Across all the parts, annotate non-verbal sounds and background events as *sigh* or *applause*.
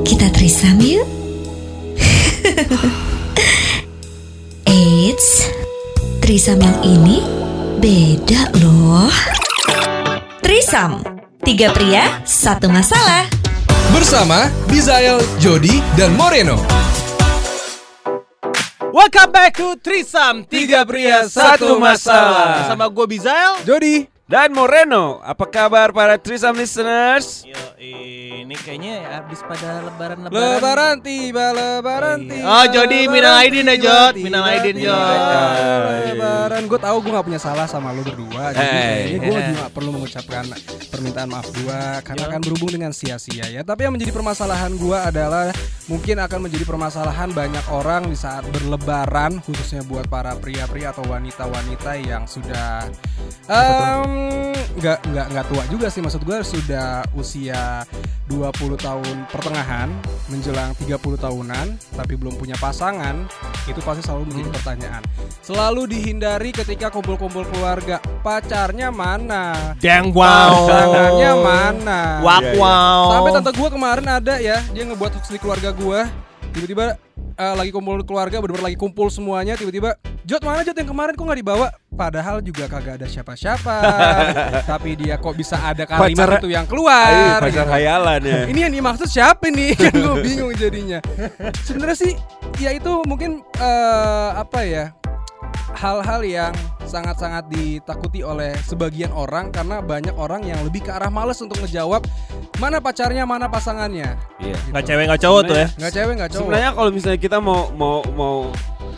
Kita trisam yuk. *laughs* Eits, trisam yang ini beda loh. Trisam, tiga pria, satu masalah. Bersama Bizael, Jody, dan Moreno. Welcome back to Trisam Tiga pria satu masalah Sama gue Bizael Jody. Dan Moreno, apa kabar para Trisam listeners? Yo, ini kayaknya habis pada lebaran-lebaran Lebaran tiba, lebaran Iya. tiba. Oh, Jody, lebaran minal aidin ya, Jod. Minal aidin, Jod. Lebaran, gue tahu gue gak punya salah sama lo berdua. Jadi Hey. kayaknya gue juga perlu mengucapkan permintaan maaf gue karena akan berhubung dengan sia-sia ya. Tapi yang menjadi permasalahan gue adalah mungkin akan menjadi permasalahan banyak orang di saat berlebaran, khususnya buat para pria-pria atau wanita-wanita yang sudah em, nggak nggak nggak tua juga sih. Maksud gue sudah usia 20 tahun pertengahan menjelang 30 tahunan tapi belum punya pasangan itu pasti selalu menjadi pertanyaan. Selalu dihindari ketika kumpul-kumpul keluarga. Pacarnya mana? Dang wow. Pasangannya mana? Wak Iya, iya. wow. Sampai tante gue kemarin ada ya dia ngebuat hoax di keluarga gue tiba-tiba eh, lagi kumpul keluarga bener-bener lagi kumpul semuanya tiba-tiba Jod mana Jod yang kemarin kok nggak dibawa? Padahal juga kagak ada siapa-siapa. *laughs* Tapi dia kok bisa ada kalimat Pacar- itu yang Ayo, keluar pacar gitu. hayalan ya. ini yang dimaksud siapa nih? *laughs* Kan gue bingung jadinya. Sebenarnya sih ya itu mungkin eh, apa ya hal-hal yang sangat-sangat ditakuti oleh sebagian orang karena banyak orang yang lebih ke arah males untuk ngejawab mana pacarnya mana pasangannya. Iya. Nggak cewek nggak cowok tuh ya. Nggak cewek nggak cowok. Sebenarnya kalau misalnya kita mau mau mau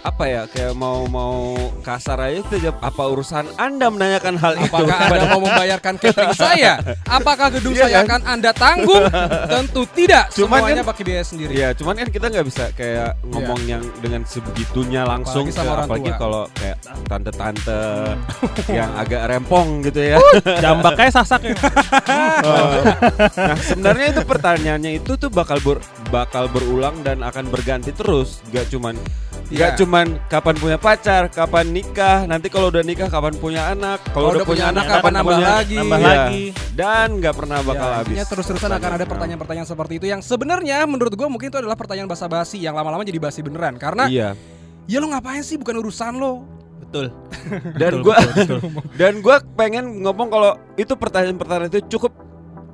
apa ya kayak mau mau kasar aja itu apa urusan Anda menanyakan hal itu? Apakah Anda mau membayarkan catering *laughs* saya? Apakah gedung Iya saya kan? akan Anda tanggung? Tentu tidak. Cuman Semuanya kan- pakai biaya sendiri. Iya, cuman kan kita nggak bisa kayak ngomong yang dengan sebegitunya langsung Apalagi sama ke- orang apalagi tua. kalau kayak tante-tante *laughs* yang agak rempong gitu ya. Jambak kayak sasak ya *laughs* nah, sebenarnya itu pertanyaannya itu tuh bakal ber- bakal berulang dan akan berganti terus, gak cuman Gak Iya. cuman kapan punya pacar, kapan nikah, nanti kalau udah nikah kapan punya anak, kalau udah, punya anak kapan nambah punya lagi. Nambah Iya. lagi dan nggak pernah bakal Ya, habis. terus-terusan akan ada pertanyaan-pertanyaan seperti itu yang sebenarnya menurut gua mungkin itu adalah pertanyaan basa-basi yang lama-lama jadi basi beneran karena Iya. ya lo ngapain sih bukan urusan lo. Betul Dan betul. *laughs* dan gua pengen ngomong kalau itu pertanyaan-pertanyaan itu cukup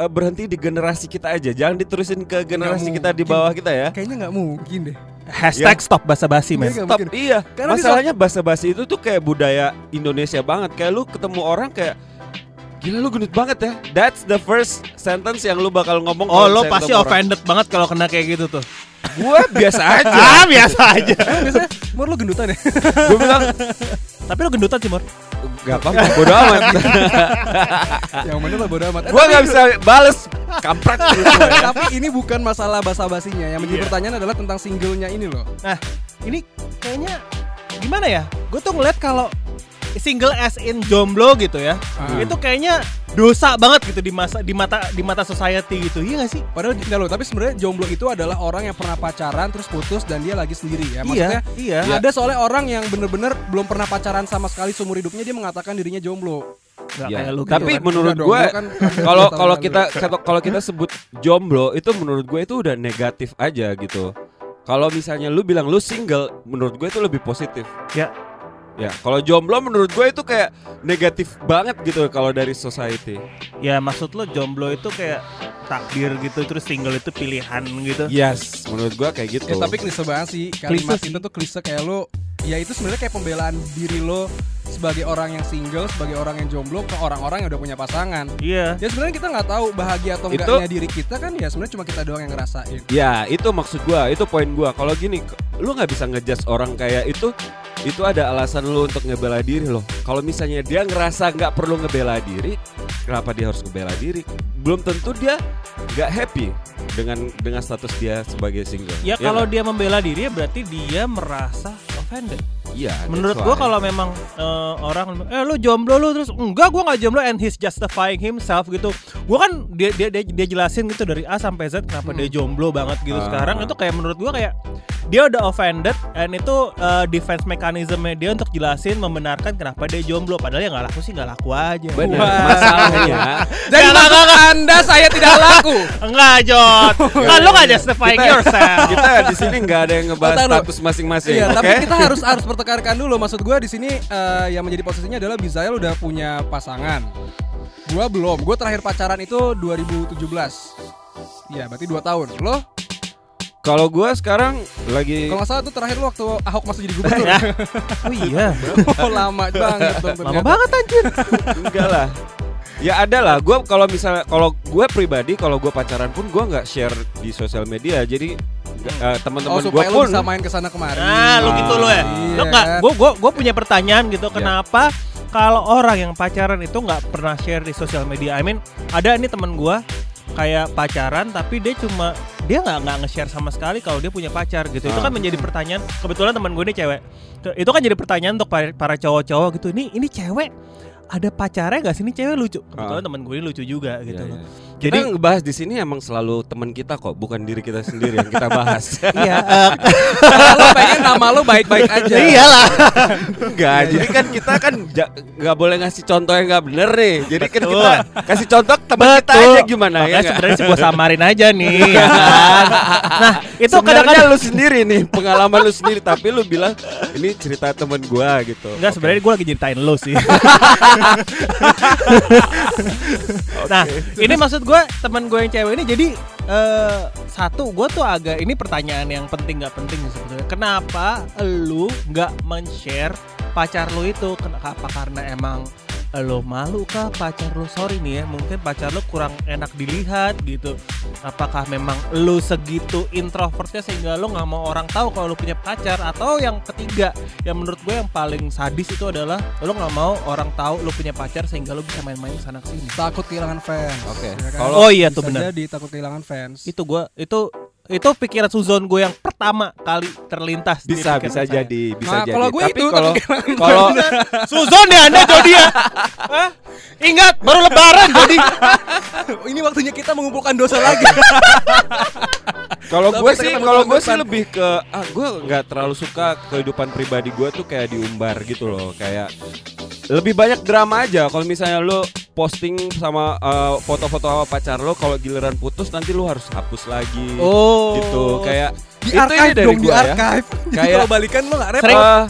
eh, berhenti di generasi kita aja, jangan diterusin ke generasi kita di mungkin. bawah kita ya. Kayaknya nggak mungkin deh. Hashtag stop basa-basi men Iya, nggak Stop, mungkin. iya. Karena di Masalahnya basa-basi itu tuh kayak budaya Indonesia banget. Kayak lu ketemu orang kayak Gila lu gendut banget ya. That's the first sentence yang lu bakal ngomong. Oh lo pasti ketemu orang. offended banget kalau kena kayak gitu tuh Gua biasa *laughs* aja. Ah biasa aja Biasanya Mur lo gendutan ya? Gua bilang Tapi lo gendutan sih Mor Gak apa-apa, bodo amat *laughs* yang mana lo bodo amat. Gua gak bisa bales Kampret gitu *laughs* Tapi ini bukan masalah basa-basinya. Yang menjadi Iya. pertanyaan adalah tentang singlenya ini loh. Nah, ini kayaknya gimana ya? Gue tuh ngeliat kalau single as in jomblo gitu ya, Ah. itu kayaknya dosa banget gitu di masa di mata di mata society gitu, iya gak sih? Padahal enggak loh, tapi sebenarnya jomblo itu adalah orang yang pernah pacaran terus putus dan dia lagi sendiri ya. Maksudnya iya. ada soalnya orang yang bener-bener belum pernah pacaran sama sekali seumur hidupnya dia mengatakan dirinya jomblo. Gak Ya, kayak lu gitu Tapi kan. menurut gue gua kan- *laughs* kalau kalau kita kalau kita sebut jomblo itu menurut gue itu udah negatif aja gitu. Kalau misalnya lu bilang lu single, menurut gue itu lebih positif. Ya. Ya, kalau jomblo menurut gue itu kayak negatif banget gitu kalau dari society. Ya maksud lo jomblo itu kayak takdir gitu, terus single itu pilihan gitu. Yes, menurut gue kayak gitu. Ya tapi klise banget sih kalimat Klise itu tuh klise kayak lo ya itu sebenarnya kayak pembelaan diri lo sebagai orang yang single, sebagai orang yang jomblo ke orang-orang yang udah punya pasangan. Iya. Ya sebenarnya kita nggak tahu bahagia atau Itu- enggaknya diri kita kan ya sebenarnya cuma kita doang yang ngerasain. Ya itu maksud gua, itu poin gua. Kalau gini, lu nggak bisa ngejudge orang kayak itu. Itu ada alasan lu untuk ngebela diri loh. Kalau misalnya dia ngerasa nggak perlu ngebela diri, kenapa dia harus ngebela diri? Belum tentu dia nggak happy dengan dengan status dia sebagai single. Ya kalau nggak? dia membela diri ya berarti dia merasa offended. Iya. that's Menurut gua kalau memang eh, orang eh lu jomblo lu terus enggak gua nggak jomblo and he's justifying himself gitu. Gua kan dia dia dia, dia jelasin gitu dari A sampai Z kenapa dia jomblo banget gitu Ah. sekarang itu kayak menurut gua kayak dia udah offended and itu uh, defense mechanism dia untuk jelasin membenarkan kenapa dia jomblo padahal ya nggak laku sih nggak laku aja. Benar. Masalahnya *laughs* Jadi maksud anda saya tidak laku. Enggak, Jod. *laughs* kan lu gak justifying kita, yourself. kita di sini nggak ada yang ngebahas Oh, status masing-masing. Iya, oke? tapi kita harus harus pertekankan dulu. Maksud gua di sini eh, yang menjadi posisinya adalah Bizael udah punya pasangan. Gua belum. Gua terakhir pacaran itu 2017. Iya, berarti 2 tahun. Lo Kalau gua sekarang lagi kalau nggak salah tuh terakhir lo waktu Ahok masih jadi gubernur. *laughs* oh iya. oh, lama banget dong Lama banget anjir. enggak lah. Ya ada lah. Gua kalau misalnya kalau gue pribadi kalau gue pacaran pun gua nggak share di sosial media. Jadi nggak- eh, Oh, teman-teman gue lo pun bisa main ke sana kemari. Nah, lu gitu lo ya. Iya. Lu enggak gua gua gua punya pertanyaan gitu. Kenapa kalau orang yang pacaran itu nggak pernah share di sosial media? I mean, ada ini temen gua kayak pacaran tapi dia cuma dia nggak nggak nge-share sama sekali kalau dia punya pacar gitu. Itu Ah. kan menjadi pertanyaan. Kebetulan teman gue ini cewek. Itu kan jadi pertanyaan untuk para, para cowok-cowok gitu. Ini ini cewek ada pacarnya gak sih ini cewek lucu? Kebetulan Ah. temen gue ini lucu juga gitu Iya, loh. iya. Jadi Kita ngebahas di sini emang selalu teman kita kok, bukan diri kita sendiri yang kita bahas. *laughs* iya eh, lo pengen nama lo baik-baik aja. iyalah. Enggak, jadi kan kita kan nggak boleh ngasih contoh yang nggak bener nih. Jadi kan kita kasih contoh teman kita aja gimana ya Makanya nggak? sebenarnya sih gue samarin aja nih *laughs* ya kan? Nah itu kadang-kadang lu sendiri nih pengalaman lu sendiri tapi lu bilang ini cerita temen gua gitu. Enggak sebenarnya gue lagi ceritain lo sih *laughs* Nah ini maksud gue teman gue yang cewek ini jadi eh, Satu gue tuh agak ini pertanyaan yang penting nggak penting sebetulnya Kenapa lu nggak men-share pacar lu itu? Kenapa? Karena emang lo malu kah pacar lo sorry nih ya mungkin pacar lo kurang enak dilihat gitu apakah memang lo segitu introvertnya sehingga lo nggak mau orang tahu kalau lo punya pacar atau yang ketiga yang menurut gue yang paling sadis itu adalah lo nggak mau orang tahu lo punya pacar sehingga lo bisa main-main sana sini Takut kehilangan fans. Oke. Ya kan? Kalau- Oh iya tuh benar. Jadi takut kehilangan fans. itu gue itu itu pikiran Suzon gue yang pertama kali terlintas di bisa pikiran bisa saya. jadi bisa Nah, jadi. kalau gue tapi itu, kalau kalau Suzon ya anda Jody ya Hah? ingat baru lebaran Jody *laughs* Ini waktunya kita mengumpulkan dosa lagi. kalau gue sih kalau gue sih lebih ke ah gue nggak terlalu suka kehidupan pribadi gue tuh kayak diumbar gitu loh kayak lebih banyak drama aja kalau misalnya lo posting sama eh, foto-foto sama pacar lo kalau giliran putus nanti lo harus hapus lagi oh gitu kayak di itu ini archive dari dong, di gua ya. archive. *laughs* Jadi Kayak- kalau balikan lo gak repot. Eh,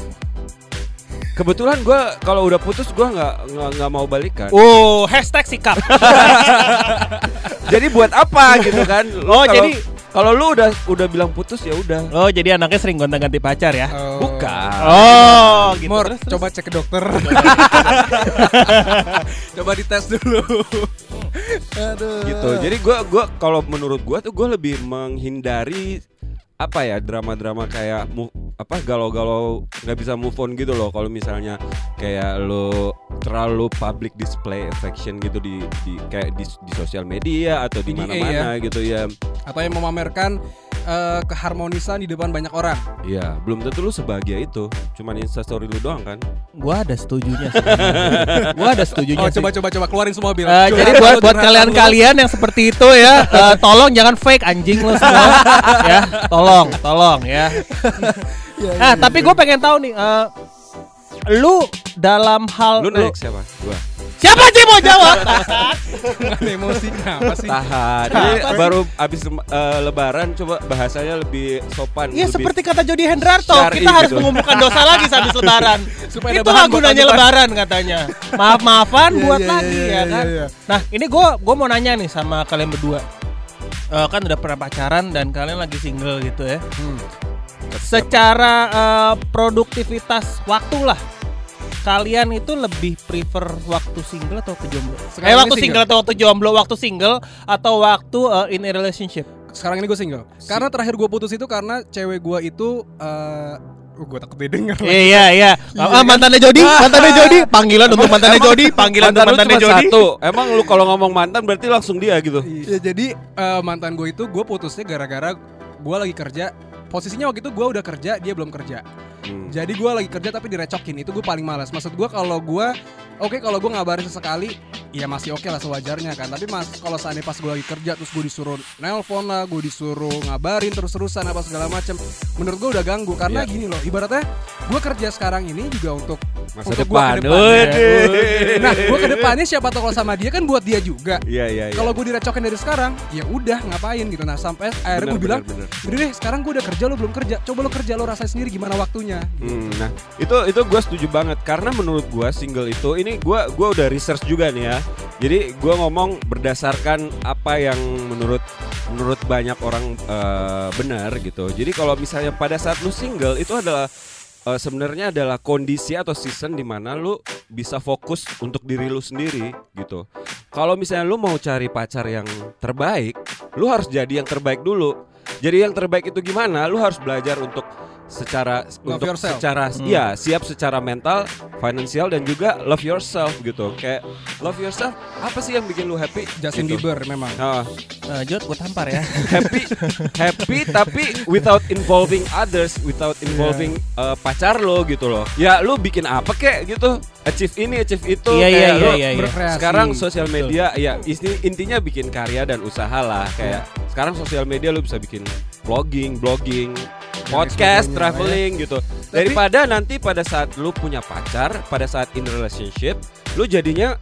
kebetulan gue kalau udah putus gue nggak nggak nggak mau balikan Oh, hashtag sikap. *laughs* jadi buat apa gitu kan Lu Oh, kalau- jadi- kalau lu udah udah bilang putus ya udah Oh, jadi anaknya sering gonta-ganti pacar ya? Oh. bukan Oh, gitu. Mor, Terus, terus. coba cek ke dokter. coba *laughs* dites dulu. *laughs* Aduh. gitu jadi gua gua kalau menurut gua tuh gua lebih menghindari apa ya drama-drama kayak apa galau-galau nggak bisa move on gitu loh. Kalau misalnya kayak lo terlalu public display affection gitu di, di kayak di, di sosial media atau di mana-mana gitu ya atau yang memamerkan eh, keharmonisan di depan banyak orang. Iya, belum tentu lu sebahagia itu. Cuman instastory lu doang kan. Gua ada setujunya. sih. *laughs* gua ada setujunya. Oh, sih. coba coba coba keluarin semua bil. Eh, jadi buat buat kalian-kalian yang seperti itu ya, eh, tolong jangan fake anjing lo semua, ya. Tolong, tolong ya. *laughs* Nah, tapi gue pengen tahu nih, eh, lu dalam hal Lu naik siapa? Gua. siapa sih mau jawab? *laughs* *laughs* emosi kenapa sih? Tahan. Ini baru abis eh, lebaran coba bahasanya lebih sopan. Iya lebih- seperti kata Jody Hendrarto, kita harus gitu. mengumpulkan dosa lagi habis lebaran. *laughs* Supaya ada Itulah gunanya lebaran katanya. Maaf-maafan *laughs* Iya, buat iya, lagi iya, ya kan. Nah, ini gue gua mau nanya nih sama kalian berdua. Eh, kan udah pernah pacaran dan kalian lagi single gitu ya. Hmm. Secara eh, produktivitas waktu lah. Kalian itu lebih prefer waktu single atau waktu jomblo? Sekarang eh waktu single. single. atau waktu jomblo? Waktu single atau waktu eh, in a relationship? Sekarang ini gue single. Karena terakhir gue putus itu karena cewek gue itu eh gue takut didengar. Iya iya. Ah, mantannya Jody, mantannya Jody, *laughs* panggilan untuk mantannya Jody, panggilan untuk mantannya cuma Jody. satu. Emang lu kalau ngomong mantan berarti langsung dia gitu. Ya, jadi eh, mantan gue itu gue putusnya gara-gara gue lagi kerja. Posisinya waktu itu gue udah kerja, dia belum kerja. Hmm. Jadi gue lagi kerja tapi direcokin itu gue paling malas. Maksud gue kalau gue, oke kalau gue ngabarin sesekali, ya masih oke lah sewajarnya kan tapi mas kalau seandainya pas gue lagi kerja terus gue disuruh nelpon lah gue disuruh ngabarin terus terusan apa segala macem menurut gue udah ganggu karena Iya. gini loh ibaratnya gue kerja sekarang ini juga untuk Masa untuk gua depan. ke. Waduh. nah gue ke depannya siapa tahu kalau sama dia kan buat dia juga Iya iya iya. kalau gue direcokin dari sekarang ya udah ngapain gitu nah sampai akhirnya gue bilang bener, bener. deh sekarang gue udah kerja lo belum kerja coba lo kerja lo rasain sendiri gimana waktunya Hmm, nah itu itu gue setuju banget karena menurut gue single itu ini gue gua udah research juga nih ya jadi gue ngomong berdasarkan apa yang menurut menurut banyak orang eh, benar gitu jadi kalau misalnya pada saat lu single itu adalah eh, sebenarnya adalah kondisi atau season di mana lu bisa fokus untuk diri lu sendiri gitu. Kalau misalnya lu mau cari pacar yang terbaik lu harus jadi yang terbaik dulu. Jadi yang terbaik itu gimana? Lu harus belajar untuk secara Love untuk yourself. secara Hmm. ya siap secara mental, finansial dan juga love yourself gitu. Kayak love yourself apa sih yang bikin lu happy? Justin Gitu. Bieber memang Nah, Eh, Jod, gue tampar ya. *laughs* happy happy tapi without involving others, without involving Iya. uh, pacar lo gitu loh. Ya lu bikin apa kek gitu? Achieve ini, achieve itu. Iya, iya, kayak iya, iya, iya. sekarang sosial media ya isti- intinya bikin karya dan usaha lah kayak Iya. sekarang sosial media lu bisa bikin vlogging, blogging, podcast, lah ya. traveling gitu. Daripada nanti pada saat lu punya pacar, pada saat in relationship, lu jadinya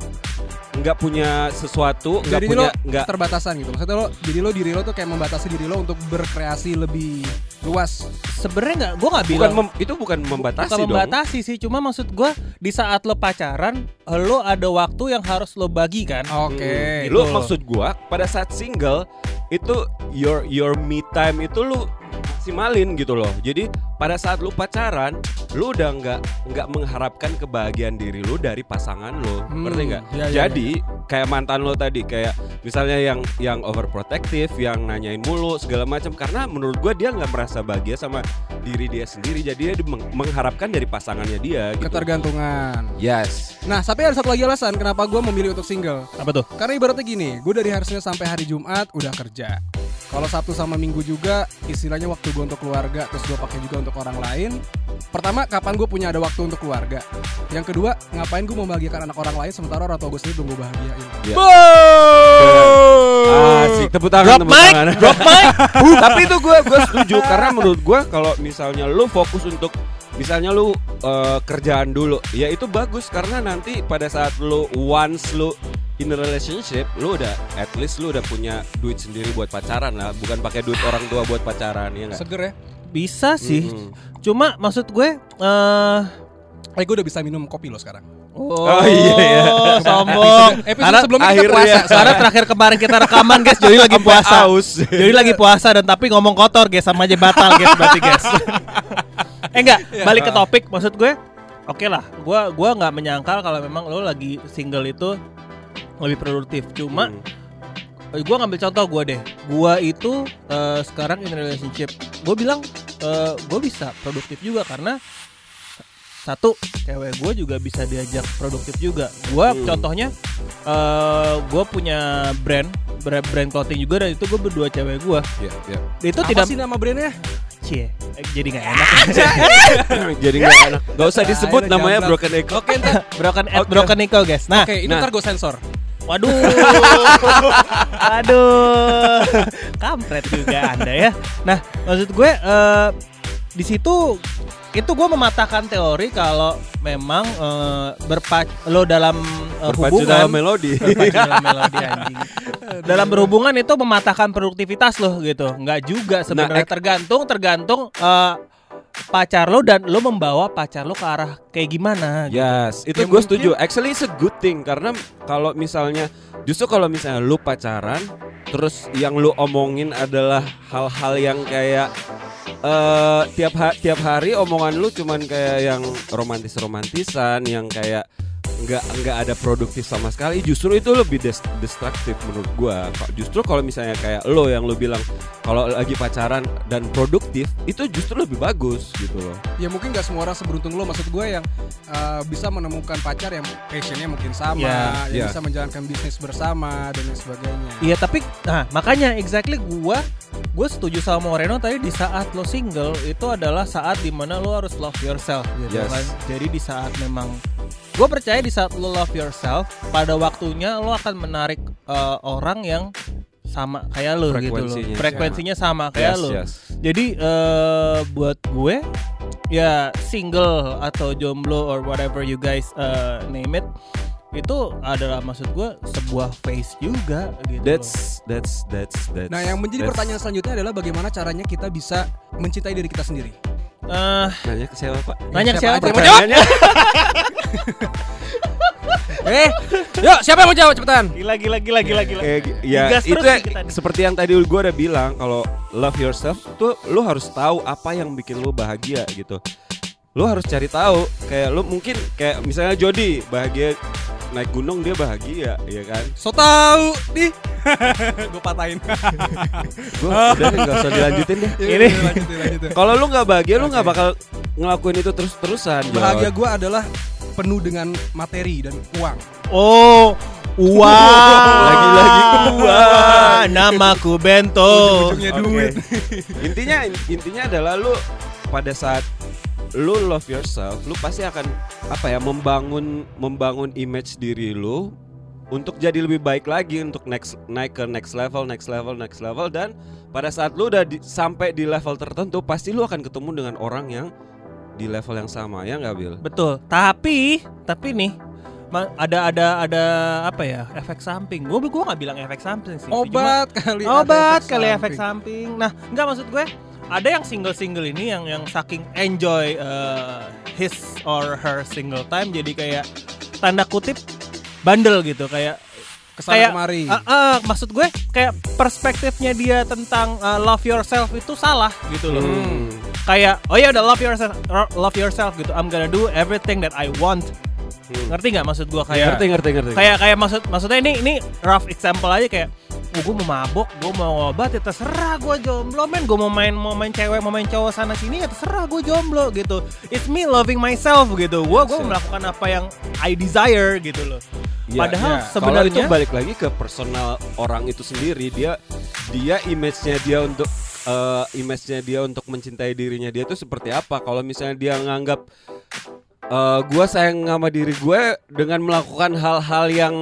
nggak punya sesuatu, nggak jadi punya lo nggak terbatasan gitu maksudnya lo jadi lo diri lo tuh kayak membatasi diri lo untuk berkreasi lebih luas Sebenarnya nggak, gue nggak bukan bilang mem- itu bukan membatasi bukan dong. membatasi sih, cuma maksud gue di saat lo pacaran, lo ada waktu yang harus lo bagi kan. oke Hmm. gitu Lu loh. maksud gua pada saat single itu your your me time itu lu simalin gitu loh. Jadi pada saat lu pacaran, lu udah nggak nggak mengharapkan kebahagiaan diri lu dari pasangan lu, Hmm, ngerti nggak? iya, iya, Jadi kayak mantan lo tadi kayak misalnya yang yang overprotective, yang nanyain mulu segala macam karena menurut gua dia nggak merasa bahagia sama diri dia sendiri, jadi dia meng- mengharapkan dari pasangannya dia. Gitu. ketergantungan Yes. nah tapi ada satu lagi alasan kenapa gue memilih untuk single Apa tuh? karena ibaratnya gini gue dari hari Senin sampai hari Jumat udah kerja kalau Sabtu sama Minggu juga istilahnya waktu gue untuk keluarga terus gue pakai juga untuk orang lain. Pertama kapan gue punya ada waktu untuk keluarga? Yang kedua ngapain gue membahagiakan anak orang lain sementara orang tua gue sendiri belum gue bahagiain? Ya. Asik tepuk tangan Drop tepuk mic, tangan. drop mic. *laughs* Tapi itu gue gue setuju. Karena menurut gue kalau misalnya lu fokus untuk misalnya lu eh, kerjaan dulu, ya itu bagus. Karena nanti pada saat lu once lu in a relationship, lu udah at least lu udah punya duit sendiri buat pacaran lah, bukan pakai duit orang tua buat pacaran ya nggak? seger ya Bisa sih, Mm-mm. cuma maksud gue, eh eh gue udah bisa minum kopi lo sekarang Oh, iya, iya. sombong. *laughs* episode Karena sebelumnya kita akhirnya- puasa Karena *laughs* terakhir kemarin kita rekaman guys, Jody lagi puasa. aus. Jody lagi puasa dan tapi ngomong kotor guys sama aja batal guys berarti guys. *laughs* eh enggak, balik ke topik maksud gue. Oke lah, gua gua nggak menyangkal kalau memang lo lagi single itu lebih produktif. Cuma Hmm. eh, gua ngambil contoh gua deh. Gua itu eh, sekarang in relationship. Gue bilang eh, gue bisa produktif juga karena satu cewek gue juga bisa diajak produktif juga. Gua Hmm. contohnya eh gue punya brand brand clothing juga dan itu gue berdua cewek gue. Iya, iya. Itu apa tidak sih nama brandnya cie jadi nggak enak. *laughs* Jadi nggak enak. Gak usah disebut Akhirnya namanya jamblang. Broken Echo. oke ntar *laughs* broken at Oke. broken Nico guys. Nah, oke ini nah. ntar gue sensor waduh, *laughs* aduh, kampret juga anda ya. Nah, maksud gue eh, di situ itu gue mematahkan teori kalau memang eh, berpac lo dalam eh, Berpacu hubungan dalam melodi. *laughs* Berpacu dalam melodi *laughs* anjing. Dalam berhubungan itu mematahkan produktivitas lo gitu. Nggak juga sebenarnya ek- tergantung tergantung eh, pacar lo dan lo membawa pacar lo ke arah kayak gimana. gitu. Yes, itu Ya, gue setuju. Actually it's a good thing karena kalau misalnya justru kalau misalnya lu pacaran terus yang lu omongin adalah hal-hal yang kayak eh tiap ha- tiap hari omongan lu cuman kayak yang romantis-romantisan yang kayak nggak nggak ada produktif sama sekali. Justru itu lebih des- destruktif menurut gua. Justru kalau misalnya kayak lo yang lo bilang kalau lagi pacaran dan produktif itu justru lebih bagus gitu loh. Ya mungkin gak semua orang seberuntung lo. Maksud gue yang uh, bisa menemukan pacar yang passionnya mungkin sama Ya, yang ya. bisa menjalankan bisnis bersama dan lain sebagainya. Iya tapi nah makanya exactly gua gue setuju sama Moreno tadi di saat lo single itu adalah saat di mana lo harus love yourself gitu Yes. kan. Jadi di saat memang gue percaya di saat lo love yourself pada waktunya lo akan menarik eh, orang yang sama kayak lo gitu loh Frekuensinya frekuensinya sama kayak Yes, lo yes. jadi eh, buat gue ya single atau jomblo or whatever you guys eh, name it itu adalah maksud gue sebuah face juga gitu loh. That's that's that's that's. Nah, yang menjadi that's- pertanyaan selanjutnya adalah bagaimana caranya kita bisa mencintai diri kita sendiri. Eh, Nanya ke siapa pak? nanya ke siapa siapa aja. Mau jawab? Eh, yuk siapa yang mau jawab cepetan? gila gila gila gila gila Eh, ya Digas itu ya, seperti yang tadi gue udah bilang kalau love yourself tuh lu harus tahu apa yang bikin lu bahagia gitu. Lu harus cari tahu kayak lu mungkin kayak misalnya Jody bahagia naik gunung dia bahagia ya kan. So tahu nih. *laughs* Gue patahin. *laughs* Gue udah nih, nggak usah dilanjutin deh. Ini- lanjutin. Kalau lu nggak bahagia lu nggak bakal ngelakuin itu terus terusan. Bahagia gue adalah penuh dengan materi dan uang. Oh, uang. Lagi-lagi uang. *laughs* Namaku Bento. Ujung-ujungnya Oke. duit. intinya intinya adalah lu pada saat lu love yourself, lu pasti akan apa ya membangun membangun image diri lu untuk jadi lebih baik lagi untuk next naik ke next level, next level, next level dan pada saat lu udah di- sampai di level tertentu pasti lu akan ketemu dengan orang yang di level yang sama ya nggak Bil? Betul. Tapi, tapi nih ada ada ada apa ya efek samping. Gue gue nggak bilang efek samping sih. Obat kali. Cuma, ada obat efek kali samping. efek samping. Nah, nggak maksud gue ada yang single single ini yang yang saking enjoy uh, his or her single time jadi kayak tanda kutip bandel gitu kayak Ke sana kayak kemari. ah, ah, maksud gue kayak perspektifnya dia tentang uh, love yourself itu salah gitu loh. Hmm. Kayak oh ya udah love yourself love yourself gitu. I'm gonna do everything that I want. Hmm. Ngerti nggak maksud gue kayak ngerti ngerti ngerti. kayak kayak maksud maksudnya ini ini rough example aja kayak oh, gue mau mabok, gue mau obat ya terserah gue jomblo men, gue mau main mau main cewek mau main cowok sana sini ya terserah gue jomblo gitu. It's me loving myself gitu. Gue gue Yes. melakukan apa yang I desire gitu loh. Ya, Padahal ya. Kalau itu sebenarnya balik lagi ke personal orang itu sendiri dia dia image-nya dia untuk eh, image-nya dia untuk mencintai dirinya dia itu seperti apa kalau misalnya dia nganggap eh gue sayang sama diri gue dengan melakukan hal-hal yang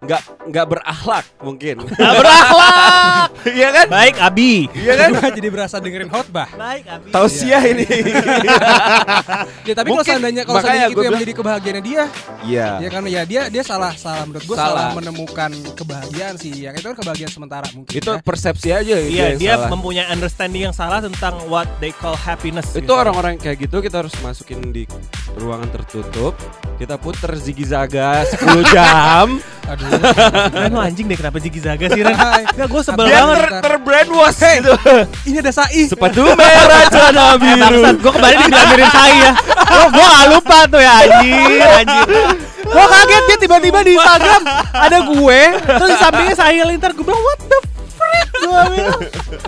nggak nggak berakhlak mungkin Gak berakhlak. *laughs* iya kan Baik Abi. iya kan jadi berasa dengerin khotbah. Baik Abi. tausiah ini *laughs* Ya tapi kalau seandainya kalau seandainya itu yang menjadi kebahagiaannya dia, iya ya kan ya dia dia salah salah menurut gue Salah. salah. menemukan kebahagiaan sih. Yang itu kan kebahagiaan sementara mungkin. itu ya. persepsi aja Iya, dia salah. mempunyai understanding yang salah tentang what they call happiness. itu gitu. orang-orang kayak gitu kita harus masukin di ruangan tertutup kita puter ziggy zaga 10 jam *laughs* Aduh. Ren lu anjing deh kenapa Ziggy Zaga sih Ren? Enggak gue sebel Biar banget. ter terbrainwash gitu Ini ada Sai. sepatu merah celana Eh, biru bangsat, gue kemarin dibilangin saya. Gue gue gak lupa tuh ya anjir, anjir. Gue kaget dia tiba-tiba di Instagram ada gue, terus di sampingnya saya lintar. Gue bilang what the? Gue bilang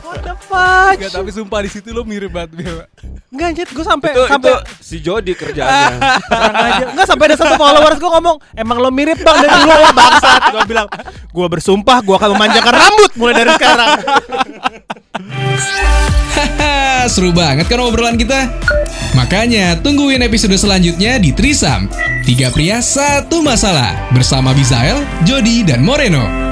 what the fuck? Gak tapi sumpah di situ lo mirip banget Bil. Enggak anjir, gue sampai itu, sampai itu si Jody kerjaannya *laughs* aja. Enggak sampai ada satu followers gue ngomong, emang lo mirip bang dari dulu lo bangsat. Gue bilang, gue bersumpah gue akan memanjakan rambut mulai dari sekarang. Haha, seru banget kan obrolan kita? Makanya tungguin episode selanjutnya di Trisam. Tiga pria, satu masalah. Bersama Bizael, Jody, dan Moreno.